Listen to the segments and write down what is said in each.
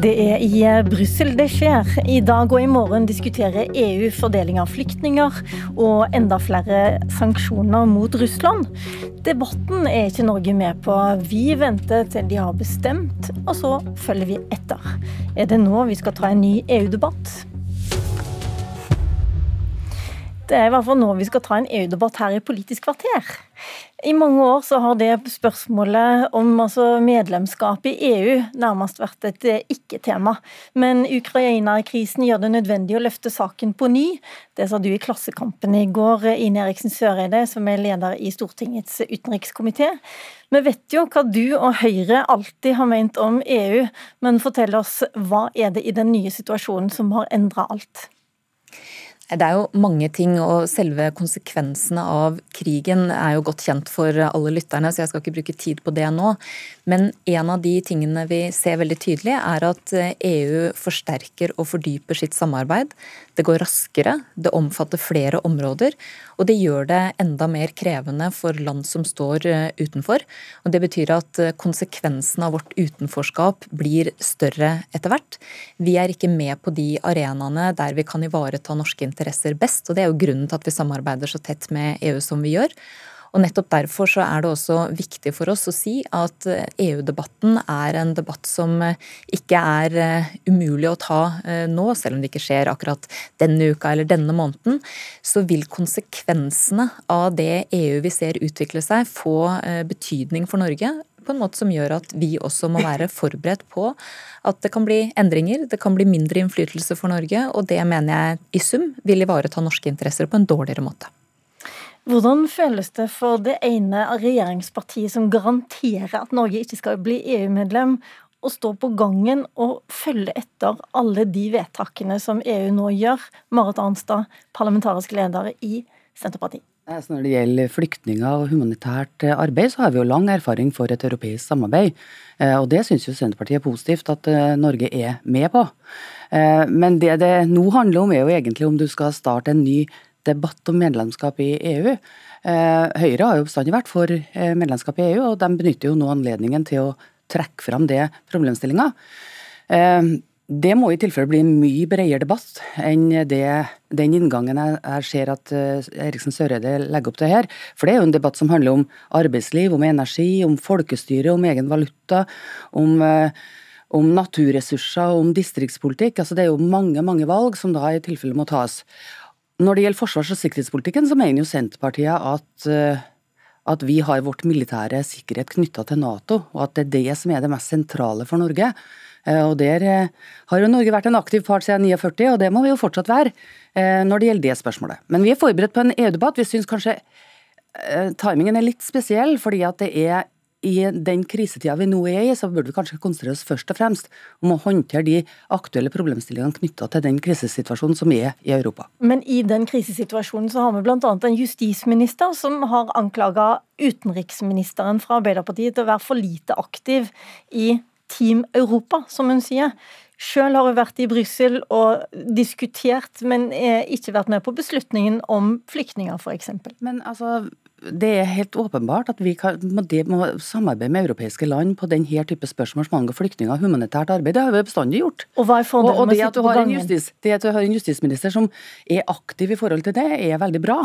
Det er i Brussel det skjer. I dag og i morgen diskuterer EU fordeling av flyktninger og enda flere sanksjoner mot Russland. Debatten er ikke Norge med på. Vi venter til de har bestemt, og så følger vi etter. Er det nå vi skal ta en ny EU-debatt? Det er i hvert fall nå vi skal ta en EU-debatt her i Politisk kvarter. I mange år så har det spørsmålet om altså medlemskap i EU nærmest vært et eh, ikke-tema. Men Ukraina-krisen gjør det nødvendig å løfte saken på ny. Det sa du i Klassekampen i går, Ine Eriksen Søreide, som er leder i Stortingets utenrikskomité. Vi vet jo hva du og Høyre alltid har ment om EU, men fortell oss, hva er det i den nye situasjonen som har endra alt? Det er jo mange ting, og selve konsekvensene av krigen er jo godt kjent for alle lytterne, så jeg skal ikke bruke tid på det nå. Men en av de tingene vi ser veldig tydelig, er at EU forsterker og fordyper sitt samarbeid. Det går raskere, det omfatter flere områder, og det gjør det enda mer krevende for land som står utenfor. Og Det betyr at konsekvensen av vårt utenforskap blir større etter hvert. Vi er ikke med på de arenaene der vi kan ivareta norske interesser interesser best. og Det er jo grunnen til at vi samarbeider så tett med EU som vi gjør. Og Nettopp derfor så er det også viktig for oss å si at EU-debatten er en debatt som ikke er eh, umulig å ta eh, nå, selv om det ikke skjer akkurat denne uka eller denne måneden. Så vil konsekvensene av det EU vi ser utvikle seg, få eh, betydning for Norge på en måte som gjør at vi også må være forberedt på at det kan bli endringer, det kan bli mindre innflytelse for Norge, og det mener jeg i sum vil ivareta norske interesser på en dårligere måte. Hvordan føles det for det ene regjeringspartiet som garanterer at Norge ikke skal bli EU-medlem, å stå på gangen og følge etter alle de vedtakene som EU nå gjør? Marit Arnstad, parlamentarisk leder i Senterpartiet. Altså når det gjelder flyktninger og humanitært eh, arbeid, så har vi jo lang erfaring for et europeisk samarbeid. Eh, og det syns jo Senterpartiet er positivt at Norge er med på. Men det det nå handler om, er jo egentlig om du skal starte en ny debatt om medlemskap i EU. Høyre har jo bestandig vært for medlemskap i EU, og de benytter jo nå anledningen til å trekke fram det problemstillinga. Det må i tilfelle bli en mye bredere debatt enn det, den inngangen jeg, jeg ser at uh, Eriksen Søreide legger opp til her. For det er jo en debatt som handler om arbeidsliv, om energi, om folkestyre, om egen valuta, om, uh, om naturressurser, om distriktspolitikk. Altså Det er jo mange mange valg som da i tilfelle må tas. Når det gjelder forsvars- og sikkerhetspolitikken, så mener jo Senterpartiet at uh, at vi har vårt militære sikkerhet knytta til Nato, og at det er det som er det mest sentrale for Norge. Eh, og Der eh, har jo Norge vært en aktiv part siden 49, og det må vi jo fortsatt være eh, når det gjelder det spørsmålet. Men vi er forberedt på en EU-debatt. Vi syns kanskje timingen er litt spesiell, fordi at det er i den krisetida vi nå er i, så burde vi kanskje konsentrere oss først og fremst om å håndtere de aktuelle problemstillingene knytta til den krisesituasjonen som er i Europa. Men i den krisesituasjonen så har vi bl.a. en justisminister som har anklaga utenriksministeren fra Arbeiderpartiet til å være for lite aktiv i Team Europa, som hun sier. Sjøl har hun vært i Brussel og diskutert, men ikke vært med på beslutningen om flyktninger, f.eks. Men altså, det er helt åpenbart at vi kan, må, må samarbeide med europeiske land på denne type spørsmål som angår flyktninger og humanitært arbeid. Det har vi bestandig gjort. Og hva er og, og det, at du har en justis, det at du har en justisminister som er aktiv i forhold til det, er veldig bra.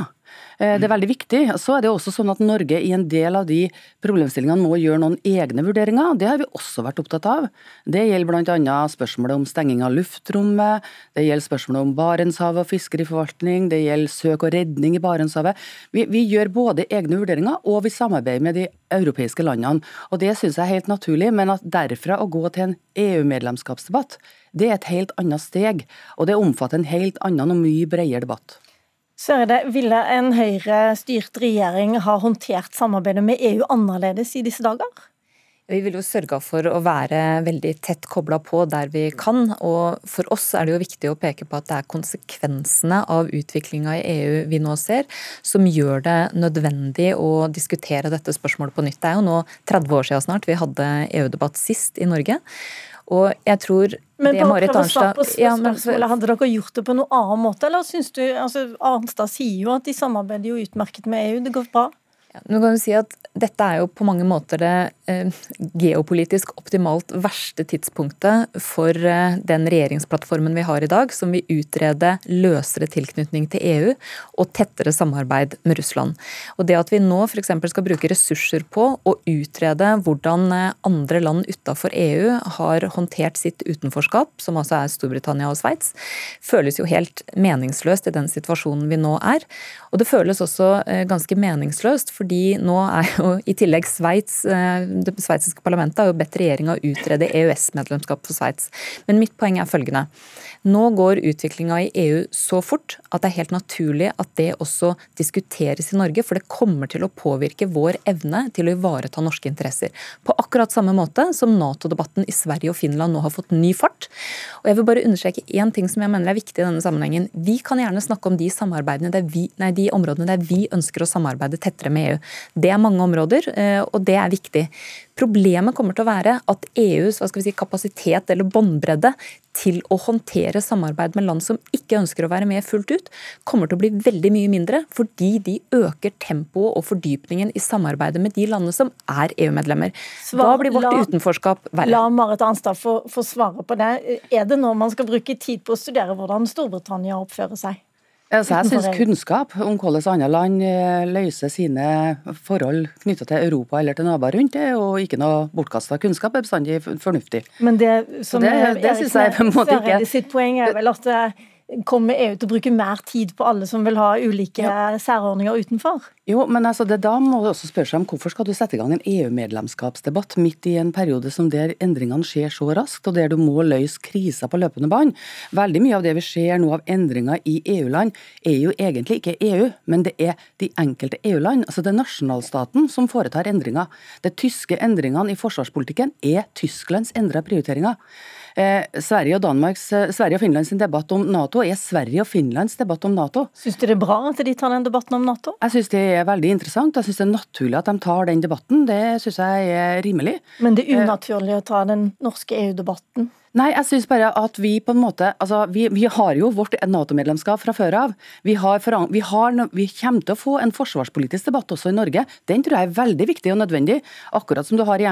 Eh, det er veldig viktig. Så er det også sånn at Norge i en del av de problemstillingene må gjøre noen egne vurderinger. Det har vi også vært opptatt av. Det gjelder bl.a. spørsmålet om stenging av luftrommet, det gjelder spørsmålet om Barentshavet og fiskeriforvaltning, det gjelder søk og redning i Barentshavet. Vi, vi gjør både egne vurderinger og vi samarbeider med de europeiske landene. Og Det syns jeg er helt naturlig, men at derfra å gå til en EU-medlemskapsdebatt, det er et helt annet steg. Og det omfatter en helt annen og mye bredere debatt. Sørede, ville en Høyre-styrt regjering ha håndtert samarbeidet med EU annerledes i disse dager? Vi vil jo sørge for å være veldig tett kobla på der vi kan. Og for oss er det jo viktig å peke på at det er konsekvensene av utviklinga i EU vi nå ser, som gjør det nødvendig å diskutere dette spørsmålet på nytt. Det er jo nå 30 år siden snart vi hadde EU-debatt sist i Norge. Og jeg tror men det Marit Arnstad. ja, men, Hadde dere gjort det på noen annen måte, eller syns du altså Arnstad sier jo at de samarbeider jo utmerket med EU, det går bra? Nå kan du si at dette er jo på mange måter det eh, geopolitisk optimalt verste tidspunktet for eh, den regjeringsplattformen vi har i dag, som vil utrede løsere tilknytning til EU og tettere samarbeid med Russland. Og Det at vi nå f.eks. skal bruke ressurser på å utrede hvordan eh, andre land utafor EU har håndtert sitt utenforskap, som altså er Storbritannia og Sveits, føles jo helt meningsløst i den situasjonen vi nå er. Og det føles også eh, ganske meningsløst, fordi nå er jo i tillegg Sveits eh, Det sveitsiske parlamentet har jo bedt regjeringa utrede EØS-medlemskap for Sveits. Men mitt poeng er følgende. Nå går utviklinga i EU så fort at det er helt naturlig at det også diskuteres i Norge, for det kommer til å påvirke vår evne til å ivareta norske interesser. På akkurat samme måte som Nato-debatten i Sverige og Finland nå har fått ny fart. Og jeg vil bare understreke én ting som jeg mener er viktig i denne sammenhengen. Vi kan gjerne snakke om de samarbeidene der vi, nei, de områdene der vi ønsker å samarbeide tettere med EU. Det er mange områder, eh, og det er viktig. Problemet kommer til å være at EUs si, kapasitet eller båndbredde til å håndtere samarbeid med land som ikke ønsker å være med fullt ut, kommer til å bli veldig mye mindre, fordi de øker tempoet og fordypningen i samarbeidet med de landene som er EU-medlemmer. Da blir vårt la, utenforskap verre. La Marit Arnstad få, få svare på det. Er det nå man skal bruke tid på å studere hvordan Storbritannia oppfører seg? Altså, jeg syns kunnskap om hvordan andre land eh, løser sine forhold knytta til Europa eller til naboer rundt, det er jo ikke noe bortkasta kunnskap, er bestandig fornuftig. Men det som det, det, det jeg på en måte ikke sitt poeng er vel at eh, Kommer EU til å bruke mer tid på alle som vil ha ulike ja. særordninger utenfor? Jo, men altså det, da må du også spørre seg om hvorfor skal du sette i gang en EU-medlemskapsdebatt midt i en periode som der endringene skjer så raskt, og der du må løse kriser på løpende bånd. Veldig mye av det vi ser nå av endringer i EU-land, er jo egentlig ikke EU, men det er de enkelte EU-land. Altså det er nasjonalstaten som foretar endringer. De tyske endringene i forsvarspolitikken er Tysklands endra prioriteringer. Eh, Sverige og Danmarks, eh, Sverige og Finlands debatt om Nato er Sverige og Finlands debatt om Nato. Syns du det er bra at de tar den debatten om Nato? Jeg syns det er veldig interessant. Jeg syns det er naturlig at de tar den debatten. Det syns jeg er rimelig. Men det er unaturlig å ta den norske EU-debatten? Nei, jeg syns bare at vi på en måte altså Vi, vi har jo vårt Nato-medlemskap fra før av. Vi, har, vi, har, vi, kommer til å få en forsvarspolitisk debatt også i Norge. Den tror jeg er veldig viktig og nødvendig, akkurat som du har i,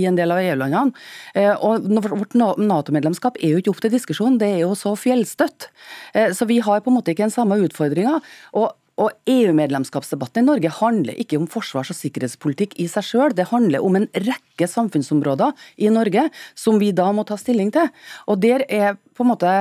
i en del av EU-landene. Eh, og Vårt Nato-medlemskap er jo ikke opp til diskusjon, det er jo så fjellstøtt. Eh, så vi har på en måte ikke den samme utfordringa. Og og EU-medlemskapsdebatten i Norge handler ikke om forsvars- og sikkerhetspolitikk i seg sjøl. Det handler om en rekke samfunnsområder i Norge som vi da må ta stilling til. Og der er på en måte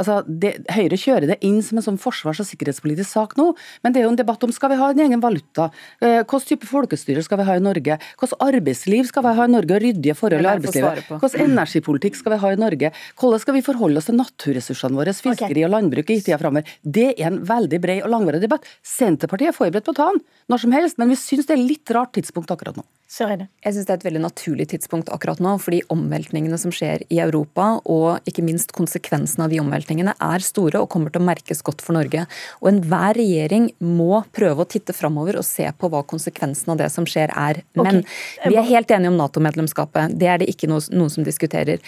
altså det, Høyre kjører det inn som en sånn forsvars- og sikkerhetspolitisk sak nå, men det er jo en debatt om skal vi ha en egen valuta, eh, hvilken type folkestyre skal vi ha i Norge, hvilket arbeidsliv skal vi ha i Norge, og ryddige forhold i arbeidslivet, hvilken energipolitikk skal vi ha i Norge, hvordan skal vi forholde oss til naturressursene våre, fiskeri okay. og landbruk i tida framover. Det er en veldig bred og langvarig debatt. Senterpartiet er forberedt på å ta den når som helst, men vi syns det er litt rart tidspunkt akkurat nå. Jeg syns det er et veldig naturlig tidspunkt akkurat nå, fordi omveltningene som skjer i Europa, og ikke minst konsekvensene av de omveltningene, er store og kommer til å merkes godt for Norge. Og enhver regjering må prøve å titte framover og se på hva konsekvensen av det som skjer er. Men okay. vi er helt enige om Nato-medlemskapet, det er det ikke noen som diskuterer.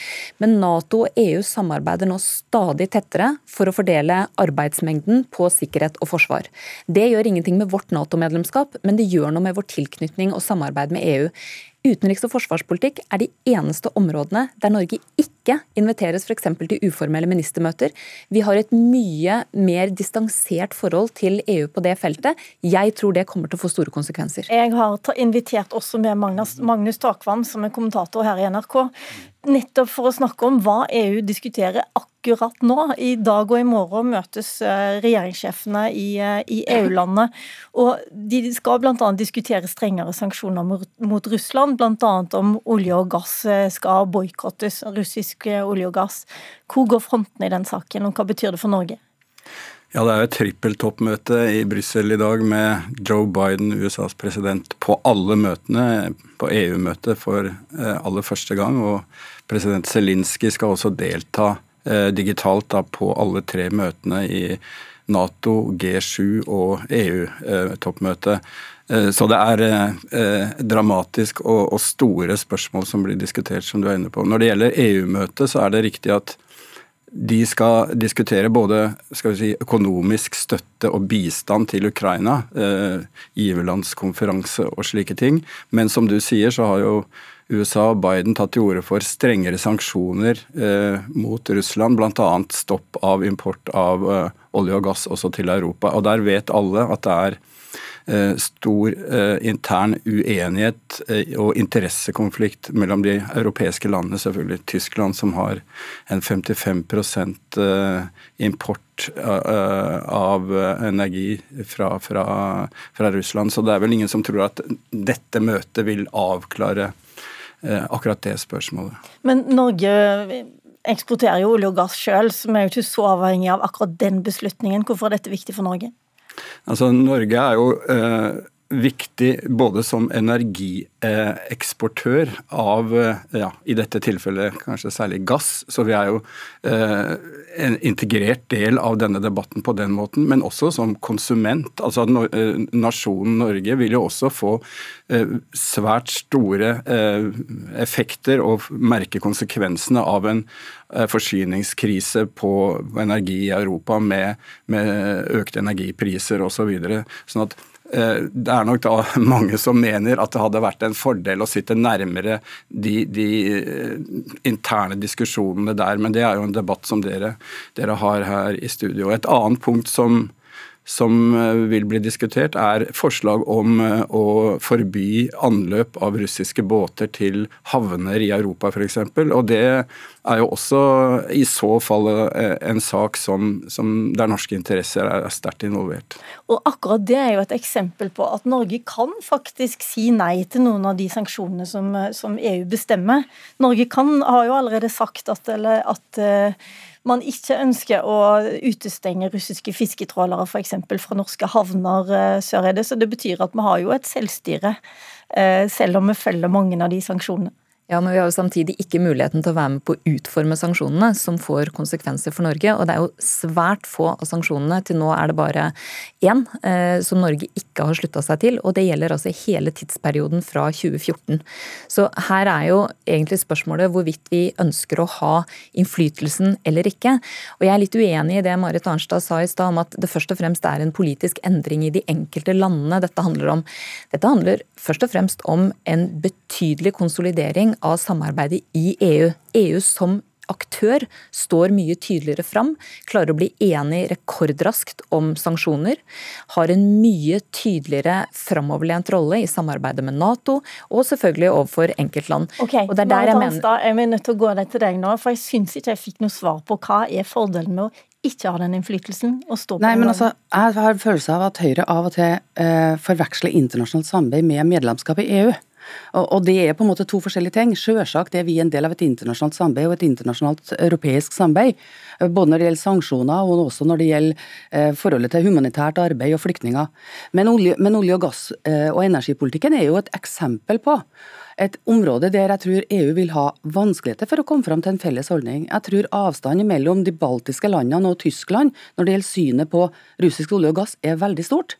Men Nato og EU samarbeider nå stadig tettere for å fordele arbeidsmengden på sikkerhet og forsvar. Det gjør ingenting med vårt Nato-medlemskap, men det gjør noe med vår tilknytning og samarbeid med EU. Utenriks- og forsvarspolitikk er de eneste områdene der Norge ikke inviteres f.eks. til uformelle ministermøter. Vi har et mye mer distansert forhold til EU på det feltet. Jeg tror det kommer til å få store konsekvenser. Jeg har invitert også med Magnus, Magnus Takvam, som er kommentator her i NRK, nettopp for å snakke om hva EU diskuterer akkurat nå. I dag og i morgen møtes eh, regjeringssjefene i, eh, i EU-landet. og De skal bl.a. diskutere strengere sanksjoner mot, mot Russland. Bl.a. om olje og gass eh, skal boikottes, russisk olje og gass. Hvor går frontene i den saken, og hva betyr det for Norge? Ja, Det er jo et trippeltoppmøte i Brussel i dag med Joe Biden, USAs president, på alle møtene. På EU-møtet for aller første gang. Og president Zelinskyj skal også delta Eh, digitalt da, på alle tre møtene i Nato, G7 og EU-toppmøtet. Eh, så det er eh, dramatisk og, store spørsmål som blir diskutert, som du er inne på. Når det gjelder EU-møtet, så er det riktig at de skal diskutere både skal si, økonomisk støtte og bistand til Ukraina, eh, giverlandskonferanse og slike ting. Men som du sier, så har jo USA og Biden tatt til orde for strengere sanksjoner eh, mot Russland, bl.a. stopp av import av eh, olje og gass også til Europa. Og Der vet alle at det er stor eh, intern uenighet eh, og interessekonflikt mellom de europeiske landene. Selvfølgelig Tyskland, som har en 55% import av energi fra, fra, fra, Russland. Så det er vel ingen som tror at dette møtet vil avklare akkurat det spørsmålet. Men Norge eksporterer jo olje og gass sjøl, vi er jo ikke så avhengig av akkurat den beslutningen. Hvorfor er dette viktig for Norge? Altså, Norge er jo eh, viktig både som energieksportør av, eh, ja, i dette tilfellet kanskje særlig gass, så vi er jo eh, en integrert del av denne debatten på den måten, men også som konsument. Altså eh, Nasjonen Norge vil jo også få eh, svært store eh, effekter og merke konsekvensene av en forsyningskrise på energi i Europa med, med økte energipriser osv. Så sånn at Eh, det er nok da mange som mener at det hadde vært en fordel å sitte nærmere de, de eh, interne diskusjonene der, men det er jo en debatt som dere, dere har her i studio. Et annet punkt som, som eh, vil bli diskutert, er forslag om eh, å forby anløp av russiske båter til havner i Europa f.eks. Og det er jo også i så fall eh, en sak som, som der norske interesser er sterkt involvert. Og akkurat det er jo et eksempel på at Norge kan faktisk si nei til noen av de sanksjonene som, som EU bestemmer. Norge kan, har jo allerede sagt at, eller, at man ikke ønsker å utestenge russiske fisketrålere f.eks. fra norske havner sør i det. Så det betyr at vi har jo et selvstyre, eh, selv om vi følger mange av de sanksjonene. Ja, men vi har jo samtidig ikke muligheten til å være med på å utforme sanksjonene, som får konsekvenser for Norge. Og det er jo svært få av sanksjonene. Til nå er det bare én eh, som Norge ikke har slutta seg til. Og det gjelder altså hele tidsperioden fra 2014. Så her er jo egentlig spørsmålet hvorvidt vi ønsker å ha innflytelsen eller ikke. Og jeg er litt uenig i det Marit Arnstad sa i stad om at det først og fremst er en politisk endring i de enkelte landene dette handler om. Dette handler først og fremst om en betydelig konsolidering av samarbeidet i EU. EU som aktør står mye tydeligere fram, klarer å bli enig rekordraskt om sanksjoner, har en mye tydeligere framoverlent rolle i samarbeidet med Nato, og selvfølgelig overfor enkeltland. Okay, og det er der jeg mener... Jeg er nødt til å gå deg til deg nå, for jeg syns ikke jeg fikk noe svar på hva er fordelen med å ikke ha den innflytelsen og stå på Nei, men altså, Jeg har følelse av at Høyre av og til eh, forveksler internasjonalt samarbeid med medlemskap i EU. Og, det er på en måte to forskjellige ting. Sjølsagt er vi en del av et internasjonalt samarbeid og et internasjonalt europeisk samarbeid. Både når det gjelder sanksjoner og også når det gjelder eh, forholdet til humanitært arbeid og flyktninger. Men olje, men olje og gass eh, og energipolitikken er jo et eksempel på et område der jeg tror EU vil ha vanskeligheter for å komme fram til en felles holdning. Jeg tror avstanden mellom de baltiske landene og Tyskland når det gjelder synet på russisk olje og gass, er veldig stort.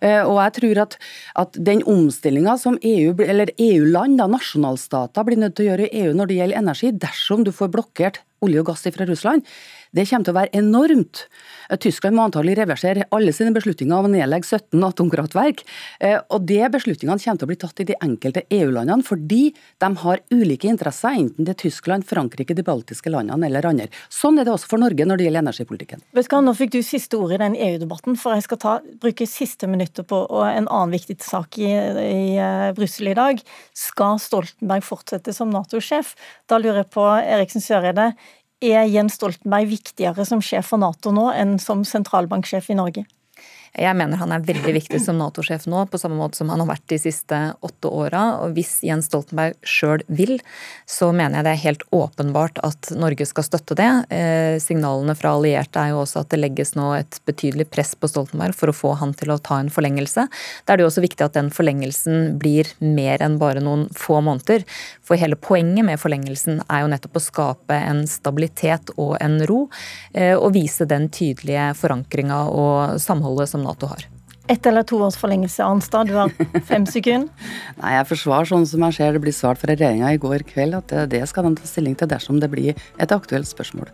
Eh, og jeg tror at, at den omstillinga som EU, eller EU-land, nasjonalstater, blir nødt til å gjøre i EU når det gjelder energi, dersom du får blokkert olje og gass fra Russland, det kommer til å være enormt. Tyskland må antagelig reversere alle sine beslutninger om å nedlegge 17 atomkraftverk. Eh, og de beslutningene kommer til å bli tatt i de enkelte EU-landene, fordi de har ulike interesser, enten det er Tyskland, Frankrike, de baltiske landene eller andre. Sånn er det også for Norge når det gjelder energipolitikken. Vet Nå fikk du siste ord i den EU-debatten, for jeg skal ta, bruke siste minuttet på en annen viktig sak i, i uh, Brussel i dag. Skal Stoltenberg fortsette som Nato-sjef? Da lurer jeg på, Eriksen Søreide, er Jens Stoltenberg viktigere som sjef for Nato nå enn som sentralbanksjef i Norge? Jeg mener han er veldig viktig som Nato-sjef nå, på samme måte som han har vært de siste åtte åra. Og hvis Jens Stoltenberg sjøl vil, så mener jeg det er helt åpenbart at Norge skal støtte det. Eh, signalene fra allierte er jo også at det legges nå et betydelig press på Stoltenberg for å få han til å ta en forlengelse. Da er det jo også viktig at den forlengelsen blir mer enn bare noen få måneder. For hele poenget med forlengelsen er jo nettopp å skape en stabilitet og en ro, eh, og vise den tydelige forankringa og samholdet som Nato har. Ett eller to års forlengelse, Arnstad. Du har fem sekunder. Nei, Jeg forsvarer sånn som jeg ser det blir svart fra regjeringa i går kveld, at det, det skal de ta stilling til dersom det blir et aktuelt spørsmål.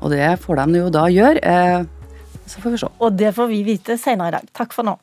Og det får de jo da gjøre. Eh, så får vi se. Og det får vi vite senere i dag. Takk for nå.